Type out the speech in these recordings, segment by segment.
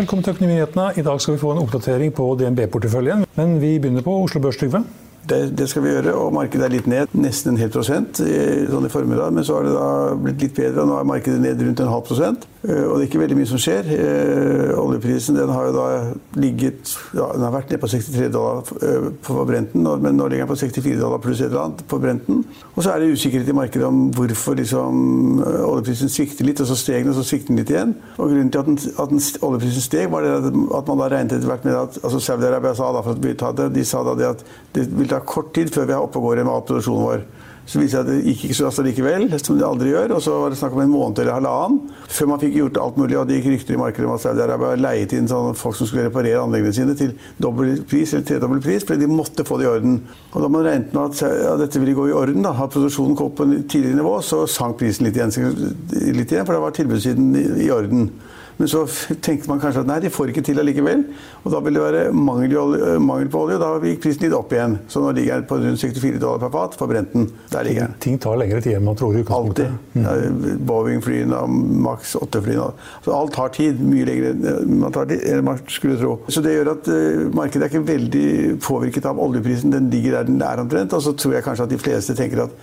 Velkommen til Økonominyhetene. I dag skal vi få en oppdatering på DNB-porteføljen. Men vi begynner på Oslo Børs, Trygve. Det, det, skal vi gjøre, og markedet er litt ned, nesten en hel prosent sånn i formiddag. Men så har det da blitt litt bedre, og nå er markedet ned rundt en halv prosent. Eh, og det er ikke veldig mye som skjer. Eh, oljeprisen den har jo da ligget ja, Den har vært ned på 63 dollar eh, på Brenten, men nå ligger den på 64 dollar pluss et eller annet på Brenten. Og så er det usikkerhet i markedet om hvorfor liksom, oljeprisen svikter litt, og så steg den, og så svikter den litt igjen. Og grunnen til at, den, at den, oljeprisen steg, var det at man da regnet etter hvert med at altså Saudi-Arabia sa da for å ta det, de sa da det at det vil ta kort tid før vi er oppe og går med all produksjonen vår. Så viser det at det gikk ikke så raskt likevel, som det aldri gjør. Og så var det snakk om en måned eller halvannen før man fikk gjort alt mulig. Og det gikk rykter i markedet om at Saudi-Arabia leiet inn sånn folk som skulle reparere anleggene sine til dobbel pris eller tredobbel pris, fordi de måtte få det i orden. Og da man regnet med at ja, dette ville gå i orden, da, at produksjonen kom på et tidligere nivå, så sank prisen litt igjen, litt igjen for da var tilbudssiden i orden. Men så tenkte man kanskje at nei, de får ikke til allikevel. Og da vil det være mangel, olje, mangel, på olje, og da gikk prisen litt opp igjen. Så nå ligger den på rundt 64 dollar per fat for Brenten. Der ligger den. Ting tar lengre tid enn man tror i utgangspunktet. Alltid. Mm. Ja, Boeing-flyene, Max 8-flyene. Så alt tar tid. Mye lenger man tar tid, enn man skulle tro. Så det gjør at uh, markedet er ikke veldig påvirket av oljeprisen. Den ligger der den er omtrent. Og så tror jeg kanskje at de fleste tenker at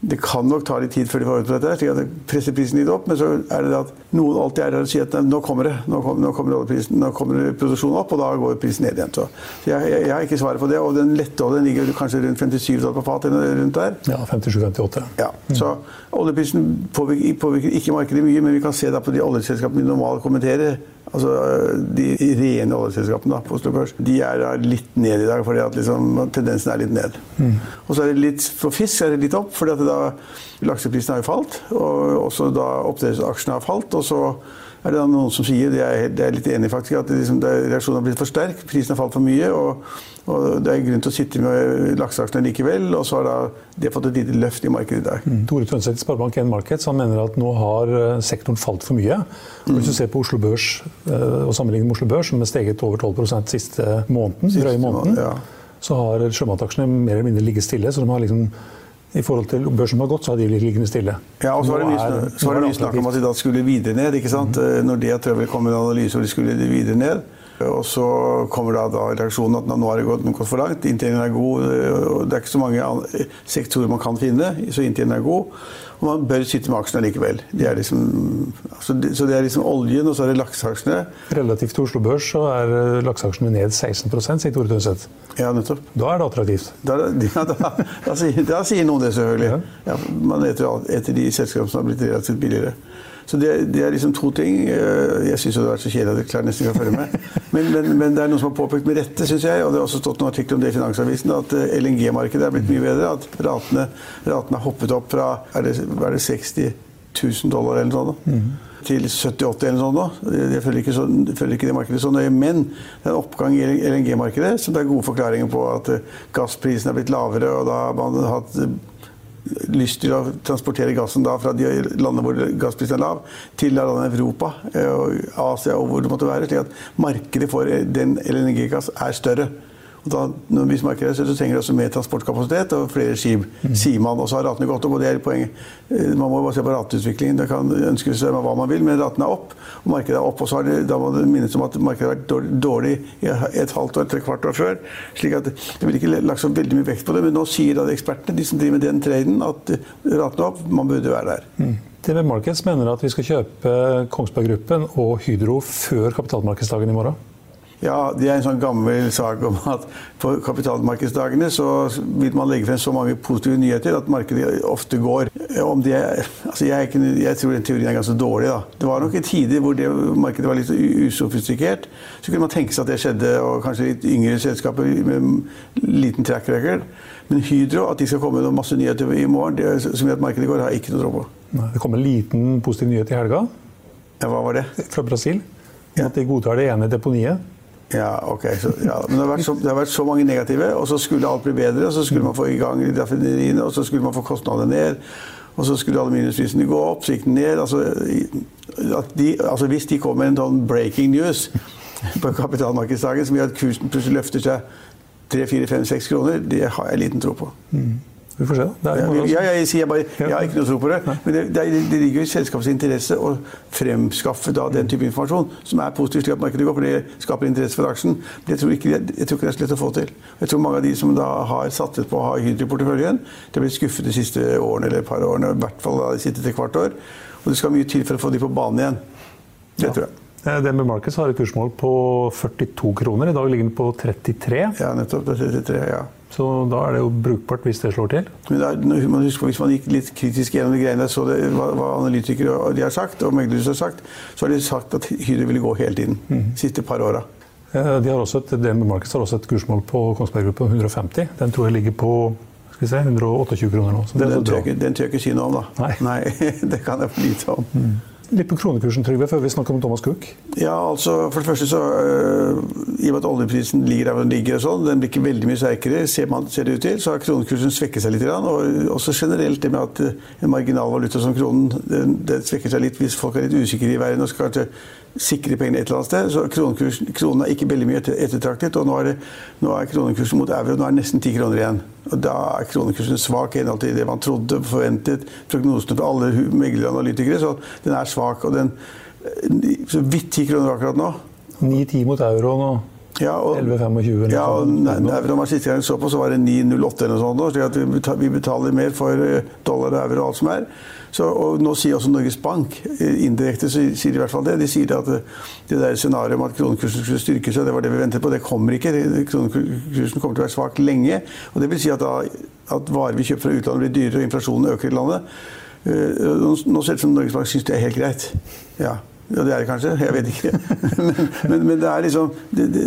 det kan nok ta litt tid før de får ut på dette, slik at det presser prisen litt opp. Men så er det at noen alltid er der og sier at nå kommer det, nå kommer, nå kommer, nå kommer produksjonen opp, og da går prisen ned igjen. Så jeg, jeg, jeg, har ikke svaret på det. Og den lette oljen ligger kanskje rundt 57 dollar på fat eller rundt der. Ja, 57-58. Ja, så oljeprisen påvirker, påvirker, ikke markedet mye, men vi kan se da på de oljeselskapene vi normalt kommenterer Altså, De rene oljeselskapene på Oslo Børs de er litt ned i dag, fordi at liksom, tendensen er litt ned. Mm. Og så er det litt, For fisk er det litt opp, fordi at da lakseprisen har jo falt. Og også da oppdrettsaksjene har falt. og så er det noen som sier, det er, det er litt enig faktisk, at liksom, reaksjonen har blitt for sterk. Prisen har falt for mye. og, og Det er grunn til å sitte med lakseaksjene likevel. Og så har da det fått et lite løft i markedet i dag. Mm. Tore Tønseth i Sparebank1 Markets han mener at nå har eh, sektoren falt for mye. Og Hvis du ser på Oslo Børs eh, og sammenligner med Oslo Børs, som har steget over 12% siste måneden, siste måneden ja. så har sjømataksjene mer eller mindre ligget stille. så de har liksom i forhold til børsen som har gått, så har de blitt liggende stille. Ja, og så var det mye, snakk om at de da skulle videre ned. ikke sant? Mm. Når det Travel kom med en analyse hvor de skulle videre ned. Og så kommer da, da reaksjonen at nå har det gått, gått for langt. Inntjeningen er god. og Det er ikke så mange sektorer man kan finne, så inntjeningen er god. Og man bør sitte med aksjene likevel. De liksom, altså, så det er liksom oljen, og så er det lakseaksjene. Relativt til Oslo Børs så er eh, lakseaksjene ned 16 sier Tore Tønseth. Ja, nettopp. Da er det attraktivt? Da, ja, da, da, sier, da sier noen det, selvfølgelig. Ja. Ja, man eter etter de selskapene som har blitt relativt billigere. Så det, det, er liksom to ting. Eh, jeg syns det har vært så kjedelig at jeg klarer nesten ikke å følge med. Men, men, men, det er noen som har påpekt med rette, syns jeg, og det har også stått noen artikler om det i Finansavisen, at eh, LNG-markedet er blitt mye bedre. At ratene, ratene har hoppet opp fra er det, er det 60 000 dollar eller noe sånt. Mm til 70-80 eller noe sånt. Jeg følger ikke, så, følger ikke det markedet så nøye. Men det er en oppgang i LNG-markedet som det er gode forklaringer på at eh, gassprisen er blitt lavere, og da har man hatt lyst til å transportere gassen da fra de landene hvor gassprisen er lav, til landene Europa eh, og Asia og hvor det måtte være. slik at markedet for den LNG-gass er større. Og da, når vi det, så trenger det også mer transportkapasitet og flere skip, mm. sier man. Og så har ratene gått opp, og det er poenget. Eh, man må bare se på rateutviklingen. Det kan ønske seg hva man vil, men ratene er opp, og markedet er opp. Og så har det, da må det minnes om at markedet har vært dårlig i et halvt år, tre kvart år før. slik at det blir ikke lagt så veldig mye vekt på det, men nå sier da ekspertene, de som driver med den traden, at ratene er opp. Man burde være der. Mm. TV Markets mener at vi skal kjøpe Kongsberg Gruppen og Hydro før kapitalmarkedsdagen i morgen. Ja, det er en sånn gammel sak om at på kapitalmarkedsdagene så vil man legge frem så mange positive nyheter at markedet ofte går. Om det, altså jeg, jeg, tror den teorien er ganske dårlig. da. Det var nok i tider hvor det markedet var litt usofistikert. Så kunne man tenke seg at det skjedde, og kanskje litt yngre selskaper med liten track record. Men Hydro, at de skal komme med masse nyheter i morgen, det, som gjør at markedet går, har jeg ikke noe tro på. Det kom en liten positiv nyhet i helga. Ja, hva var det? Fra Brasil. At de godtar det ene deponiet. Ja, ok. Så, ja. Men det har, så, det har, vært så, mange negative, og så skulle alt bli bedre. Og så skulle man få i gang raffineriene, og så skulle man få kostnadene ned. Og så skulle aluminiumsprisene gå opp, så gikk den ned. Altså, de, altså, hvis de kom med en sånn breaking news på kapitalmarkedsdagen som gjør at kursen plutselig løfter seg 3-4-5-6 kroner, det har jeg liten tro på. Mm. Vi får se. Ja, ja, jeg sier bare jeg har ikke noe tro på det. Men det, det, det ligger jo i selskapets interesse å fremskaffe da, den type informasjon som er positiv slik at markedet går, for det skaper interesse for aksjen. Men jeg tror, ikke, jeg tror ikke det er så lett å få til. Jeg tror mange av de som da har satset på å ha Hydro i porteføljen, de har blitt skuffet de siste årene eller et par årene, i hvert fall da de sitter til hvert år. Og det skal mye til for å få de på banen igjen. Det tror jeg. Eh, DNB Markets har et kursmål på 42 kroner. I dag ligger den på 33. Ja, nettopp. Det er 33, ja. Så da er det jo brukbart hvis det slår til. Men er, man husker, Hvis man gikk litt kritisk gjennom de greiene, så det, hva, hva analytikere de har sagt, og meglere har sagt, så har de sagt at Hydro ville gå hele tiden. Mm. siste par åra. De har DNB Markets har også et kursmål på Kongsberg Gruppen 150. Den tror jeg ligger på skal vi se, 128 kroner nå. den, tør den tør jeg ikke si noe om, da. Nei. Nei det kan jeg for lite om. Mm. Litt på kronekursen, Trygve, før vi snakker om Thomas Cook? Ja, altså, for det første så øh, I og med at oljeprisen ligger der den ligger, og sånn, den blir ikke veldig mye sterkere, ser, man, ser det ut til, så har kronekursen svekket seg litt. Og også generelt det med at en marginal valuta som kronen den, den svekker seg litt hvis folk er litt usikre i verden og skal kanskje sikre pengene et eller annet sted. Så kronen er ikke veldig mye ettertraktet. Og nå er, det, nå er kronekursen mot euro nå er det nesten ti kroner igjen. Og da er kronekursen svak i henhold til det man trodde, forventet, prognosene fra alle megleranalytikere. Så den er svak. Og den så vidt ti kroner akkurat nå. 9-10 mot euro nå. Ja, og, 11,25. Ja, og euroen var siste gang så på, så var det 9,08 eller noe sånt. Så vi betaler mer for eh, dollar og euro og alt som er. Så, og nå sier også Norges Bank, eh, indirekte så sier de i hvert fall det. De sier at eh, det der scenarioet om at kronekursen skulle styrke seg, det var det vi ventet på. Det kommer ikke. Kronekursen kommer til å være svak lenge. Og det vil si at, da, at varer vi kjøper fra utlandet blir dyrere, og inflasjonen øker i landet. Eh, nå ser det ut som Norges Bank syns det er helt greit. Ja. Ja, det er det kanskje. Jeg vet ikke. Men, men, men det er liksom det, det,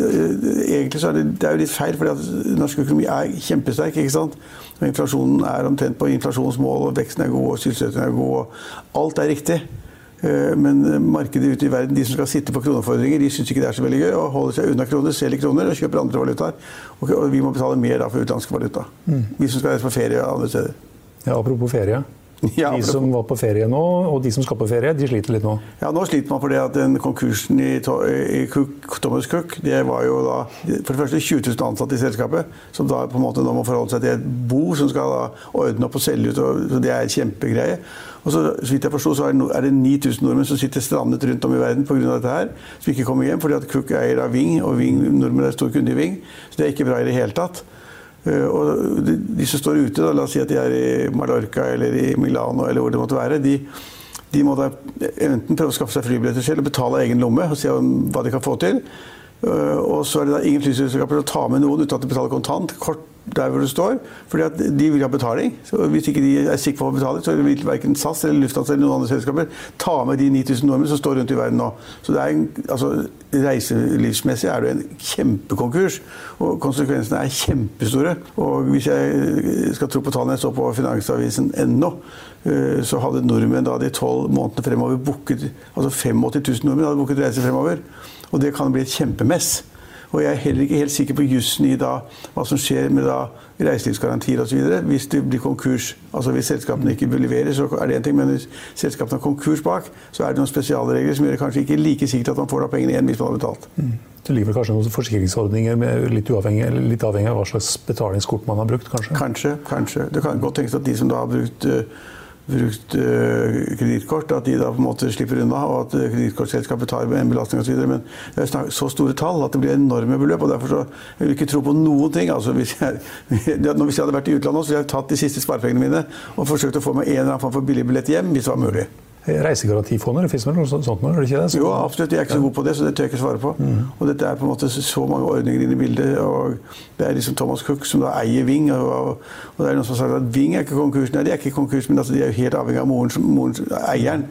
Egentlig så er det, det er jo litt feil, for norsk økonomi er kjempesterk. ikke sant? Og inflasjonen er omtrent på inflasjonsmål, og veksten er god, og sysselsettingen er god. og Alt er riktig. Eh, men markedet ute i verden, de som skal sitte på kronefordringer, de syns ikke det er så veldig gøy. Og holder seg unna kroner, selger kroner og kjøper andre valutaer. Og vi må betale mer da for utenlandsk valuta. Mm. Vi som skal reise på ferie andre steder. Ja, Apropos ferie. Ja, de som var på ferie nå, og de som skal på ferie, de sliter litt nå? Ja, nå sliter man fordi at den konkursen i, i Cook, Thomas Cook det var jo da for det første 20 000 ansatte i selskapet, som da på en måte nå må forholde seg til et bo som skal da ordne opp og selge ut. Og, så Det er en kjempegreie. Og så, så vidt jeg forsto, så er det 9000 nordmenn som sitter strandet rundt om i verden pga. dette her, som ikke kommer hjem fordi at Cook eier av Ving, og Ving, nordmenn er stor kunde i Ving. Så det er ikke bra i det hele tatt. Eh, og de, de, som står ute, da, la oss si at de er i Mallorca eller i Milano eller hvor det måtte være, de, de må da enten prøve å skaffe seg flybilletter selv og betale av egen lomme og se hva de kan få til. Eh, og så er det da ingen flyselskaper som å ta med noen uten at de betaler kontant. kort der hvor du står. fordi at de vil ha betaling. Så hvis ikke de er sikre på å betale, så vil verken SAS eller Lufthansa eller noen andre selskaper ta med de 9000 nordmenn som står rundt i verden nå. Så det en, altså, reiselivsmessig er det en kjempekonkurs. Og konsekvensene er kjempestore. Og hvis jeg skal tro på tallene jeg så på Finansavisen ennå, eh, så hadde nordmenn da de tolv månedene fremover booket Altså 85 000 nordmenn hadde booket reiser fremover. Og det kan bli et kjempemess. Og jeg er heller ikke helt sikker på jussen i da, hva som skjer med da reiselivsgarantier osv. Hvis det blir konkurs. Altså Hvis selskapene ikke leverer, så er det en ting. Men hvis selskapene har konkurs bak, så er det noen spesialregler som gjør det kanskje ikke like sikkert at man får da pengene igjen hvis man har betalt. Mm. Det ligger vel kanskje noen forsikringsordninger med litt, uavhengig, litt avhengig av hva slags betalingskort man har brukt? Kanskje, kanskje. kanskje. Det kan godt tenkes at de som da har brukt uh, brukt uh, kredittkort, at de da på en måte slipper unna, og at uh, kredittkortselskapet tar en belastning osv. Men det er så store tall at det blir enorme beløp. og Derfor så vil jeg ikke tro på noen ting. Altså, hvis, jeg, hvis jeg hadde vært i utlandet, så ville jeg tatt de siste sparepengene mine og forsøkt å få meg en eller annen form for billig billett hjem, hvis det var mulig. Reisegarantifonder? Det fins noe sånt nå? ikke det? Så... Jo, absolutt. Jeg er ikke så god på det, så det tør jeg ikke svare på. Mm. Og dette er på en måte så mange ordninger inne i bildet. og Det er liksom Thomas Cook som da eier Ving. Og, og, det er noen som har sagt at Ving er ikke konkurs. Nei, de er ikke konkurs, men altså, de er jo helt avhengig av morens, moren, eieren.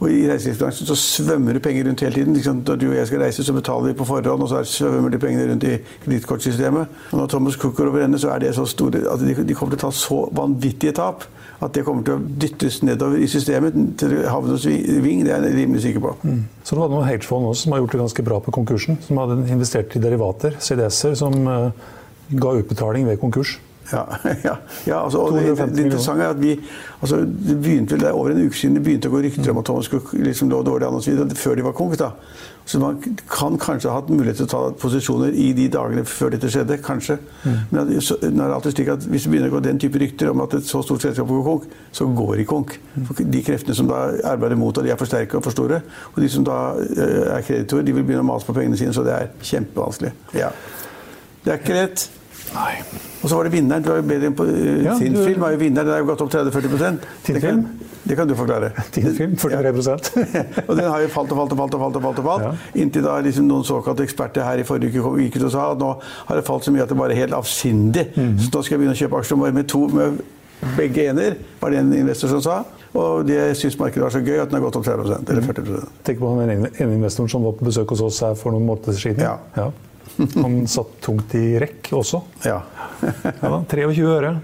Og I reiselivsbransjen så svømmer det penger rundt hele tiden. Liksom, når du og jeg skal reise, så betaler vi på forhånd, og så svømmer de pengene rundt i kredittkortsystemet. Og når Thomas Cook går over ende, så er det så store at de, de kommer til å ta så vanvittige tap at det kommer til å dyttes nedover i systemet til havne hos Ving. Det er jeg rimelig sikker på. Mm. Så det var noen hedgefond også som har gjort det ganske bra på konkursen. Som hadde investert i derivater, CDS-er, som uh, ga utbetaling ved konkurs. Ja, ja, ja altså, det, det, interessante er at vi altså, det begynte vel over en uke siden det begynte å gå rykter om at Thomas Cook liksom lå dårlig an osv. før de var konk. da. Så man kan kanskje ha hatt mulighet til å ta posisjoner i de dagene før dette skjedde. Kanskje. Mm. Men at, så, det er alltid slik at hvis det begynner å gå den type rykter om at et så stort selskap går konk, så går de konk. For de kreftene som da arbeider mot det, de er for sterke og for store. Og de som da eh, er kreditorer, de vil begynne å mase på pengene sine, så det er kjempevanskelig. Ja. Det er ikke lett. Nei. Og så var det vinneren. Du var jo bedre på ja, sin du... film er jo vinneren. Den er jo gått opp 30-40% Tinn? Det kan du forklare. Din film, 43 ja. Og den har jo falt og falt og falt. og falt, og falt, og falt. Ja. Inntil da liksom noen såkalte eksperter her i forrige uke gikk ut og sa at nå har det falt så mye at det bare er helt avsindig. Mm. Så nå skal jeg begynne å kjøpe aksjer med to med begge ener, var det en investor som sa. Og det syns markedet var så gøy at den har gått opp 30 eller 40% Tenk på den ene investoren som var på besøk hos oss her for noen måneder siden. Ja. Han satt tungt i rekk også. Ja. ja 23 øre.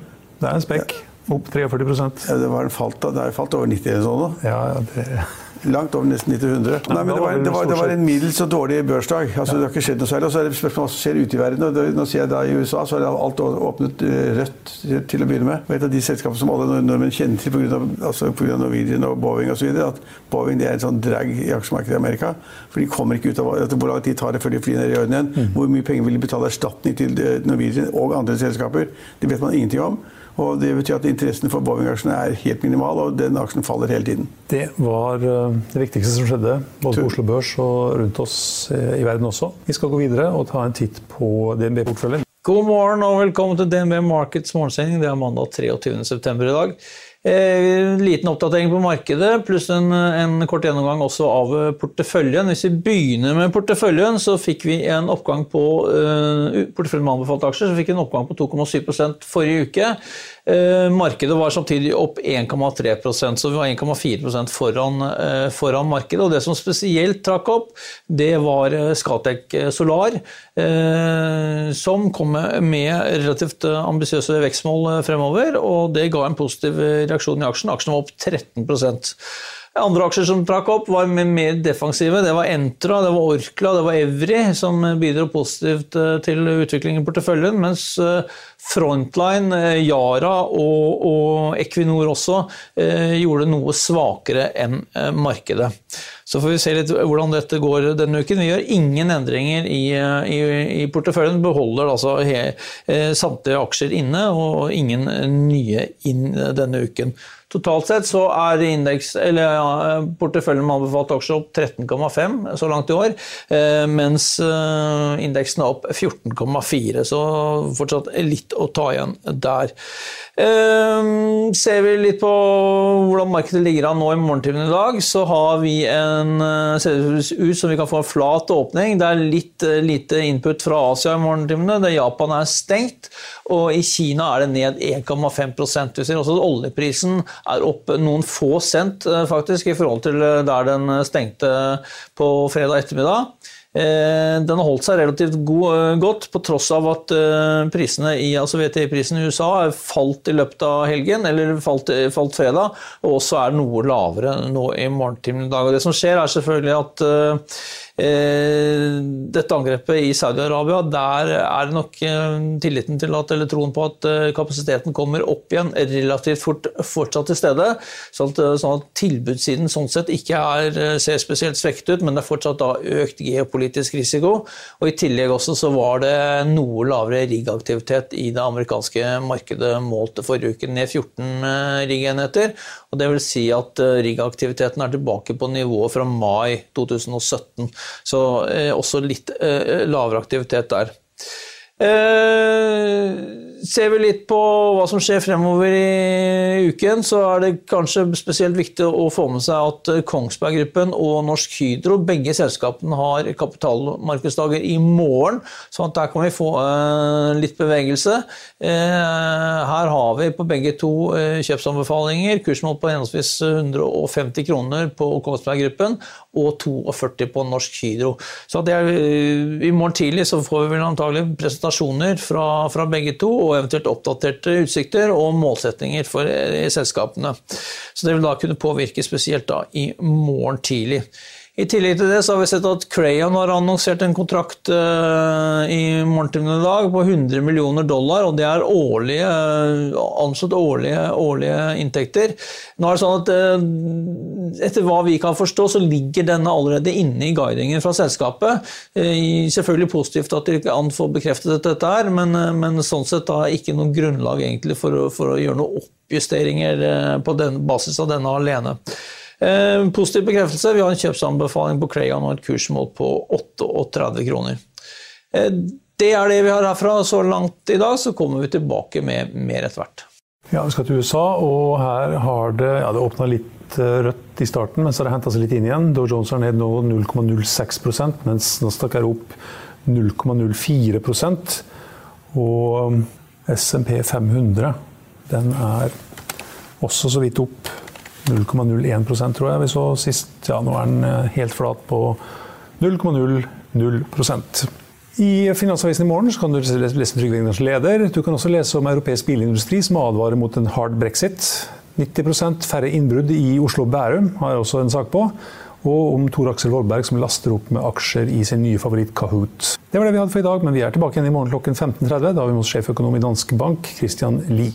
Det er en spekk. Opp 43 ja, Det har falt, falt over 90 eller sånn. Ja, det... Langt over nesten 900. Nei, men det var, det, var, det var, en middels og dårlig børsdag. Altså, Det har ikke skjedd noe særlig. Og så er det spørsmål hva som skjer ute i verden. Og nå ser jeg da I USA så er alt åpnet eh, rødt til å begynne med. Og et av de selskapene som alle nordmenn kjenner til pga. Altså Norwegian og Boeing osv. At Boeing det er en sånn drag i aksjemarkedet i Amerika. For de kommer ikke ut av Hvor lang tid tar det før de flyr ned i orden igjen? Mm. Hvor mye penger vil de betale erstatning til eh, Norwegian og andre selskaper? Det vet man ingenting om. Og Det betyr at interessen for Boeing-aksjene er helt minimal, og den aksjen faller hele tiden. Det var eh, det viktigste som skjedde både på Oslo Børs og rundt oss eh, i verden også. Vi skal gå videre og ta en titt på DNB-portføljen. God morgen og velkommen til DNB Markets morgensending. Det er mandag 23.9. i dag. Eh, liten oppdatering på markedet, pluss en, en, kort gjennomgang også av porteføljen. Hvis vi begynner med porteføljen, så fikk vi en oppgang på uh, porteføljen med anbefalte aksjer, så fikk vi en oppgang på 2,7% forrige uke. Uh, markedet var samtidig opp 1,3% så vi var 1,4 foran, uh, foran markedet. Og det som spesielt trakk opp, det var Scatec Solar, som kom med relativt ambisiøse vekstmål fremover, og det ga en positiv reaksjon i aksjen. Aksjen var opp 13 andre aksjer som trakk opp, var mer defensive. Det var Entra, det var Orkla, det var Evry som bidro positivt eh, til utviklingen i porteføljen. Mens eh, Frontline, eh, Yara og, og Equinor også gjorde det noe svakere enn markedet. Så får vi se litt hvordan dette går denne uken. Vi gjør ingen endringer i, i, i porteføljen. Beholder altså samtlige aksjer inne og ingen nye inn denne uken. Totalt sett så er indeks, eller, ja, porteføljen med anbefalte aksjer opp 13,5 så langt i år, eh, mens eh, indeksen er opp 14,4, så fortsatt litt å ta igjen der. Uh, ser vi litt på hvordan markedet ligger an nå i morgentimene i dag, så har vi en, ser ut som vi kan få en flat åpning. Det er litt lite input fra Asia i morgentimene. Det Japan er stengt, og i Kina er det ned 1,5 Vi ser også at oljeprisen er opp noen få cent uh, faktisk i forhold til der den stengte på fredag ettermiddag. Eh, den har holdt seg relativt god, eh, godt, på tross av at eh, prisene i, altså VTI-prisen i USA har falt i løpet av helgen, eller falt, falt fredag, og også er noe lavere nå i morgentimene i dag. Og det som skjer, er selvfølgelig at Eh, dette angrepet i Saudi-Arabia, der er det nok eh, tilliten til at, eller troen på at eh, kapasiteten kommer opp igjen relativt fort fortsatt til stede. Sånn at, sånn at tilbudssiden sånn sett ikke er, ser spesielt svekket ut, men det er fortsatt da økt geopolitisk risiko. Og I tillegg også så var det noe lavere riggaktivitet i det amerikanske markedet målt forrige uke, ned 14 riggenheter. Og det vil si at riggaktiviteten er tilbake på nivået fra mai 2017. Så eh, også litt eh, lavere aktivitet der. Eh, ser vi litt på hva som skjer fremover i uken, så er det kanskje spesielt viktig å få med seg at Kongsberg Gruppen og Norsk Hydro, begge selskapene har kapitalmarkedsdager i morgen. Så der kan vi få uh, litt bevegelse. Uh, her har vi på begge to kjøpsanbefalinger. Kursmål på henholdsvis 150 kroner på Kongsberg Gruppen og 42 på Norsk Hydro. Så er, I morgen tidlig så får vi vel antagelig presentasjoner fra, fra begge to og eventuelt oppdaterte utsikter og målsettinger for eh, selskapene. Så Det vil da kunne påvirke spesielt da i morgen tidlig. I tillegg til det så har vi sett at Crayon har annonsert en kontrakt uh, i morgentimene i dag på 100 millioner dollar, og det er årlige, uh, anslått årlige, årlige, inntekter. Nå er det sånn at uh, Etter hva vi kan forstå, så ligger denne allerede inne i guidingen fra selskapet. selvfølgelig positivt at de kan få bekreftet dette her, men, men sånn sett da ikke noe grunnlag egentlig for, for å gjøre noen oppjusteringer på den, basis av denne alene. Eh, positiv bekreftelse. Vi har en kjøpsanbefaling på Crayon og et kursmål på 38 kroner. Eh, det er det vi har herfra så langt i dag. Så kommer vi tilbake med mer etter hvert. Ja, Vi skal til USA, og her har det ja, det åpna litt eh, rødt i starten, men så har det henta seg litt inn igjen. Dow Jones er ned nå 0,06 mens Nasdaq er opp 0,04% Og SMP 500 den er også så vidt opp 0,01% tror jeg vi så sist. Ja, nå er den eh, helt flat på 0,00% I Finansavisen i morgen kan du lese Trygve Egners leder. Du kan også lese om europeisk bilindustri som advarer mot en hard brexit. 90 færre innbrudd i Oslo og Bærum har jeg også en sak på. Og om Tor Aksel Vollberg som laster opp med aksjer i sin nye favoritt Kahoot. Det var det vi hadde for i dag, men vi er tilbake igjen i morgen klokken 15.30. Da har vi med oss sjeføkonom i Danske Bank, Christian Lie.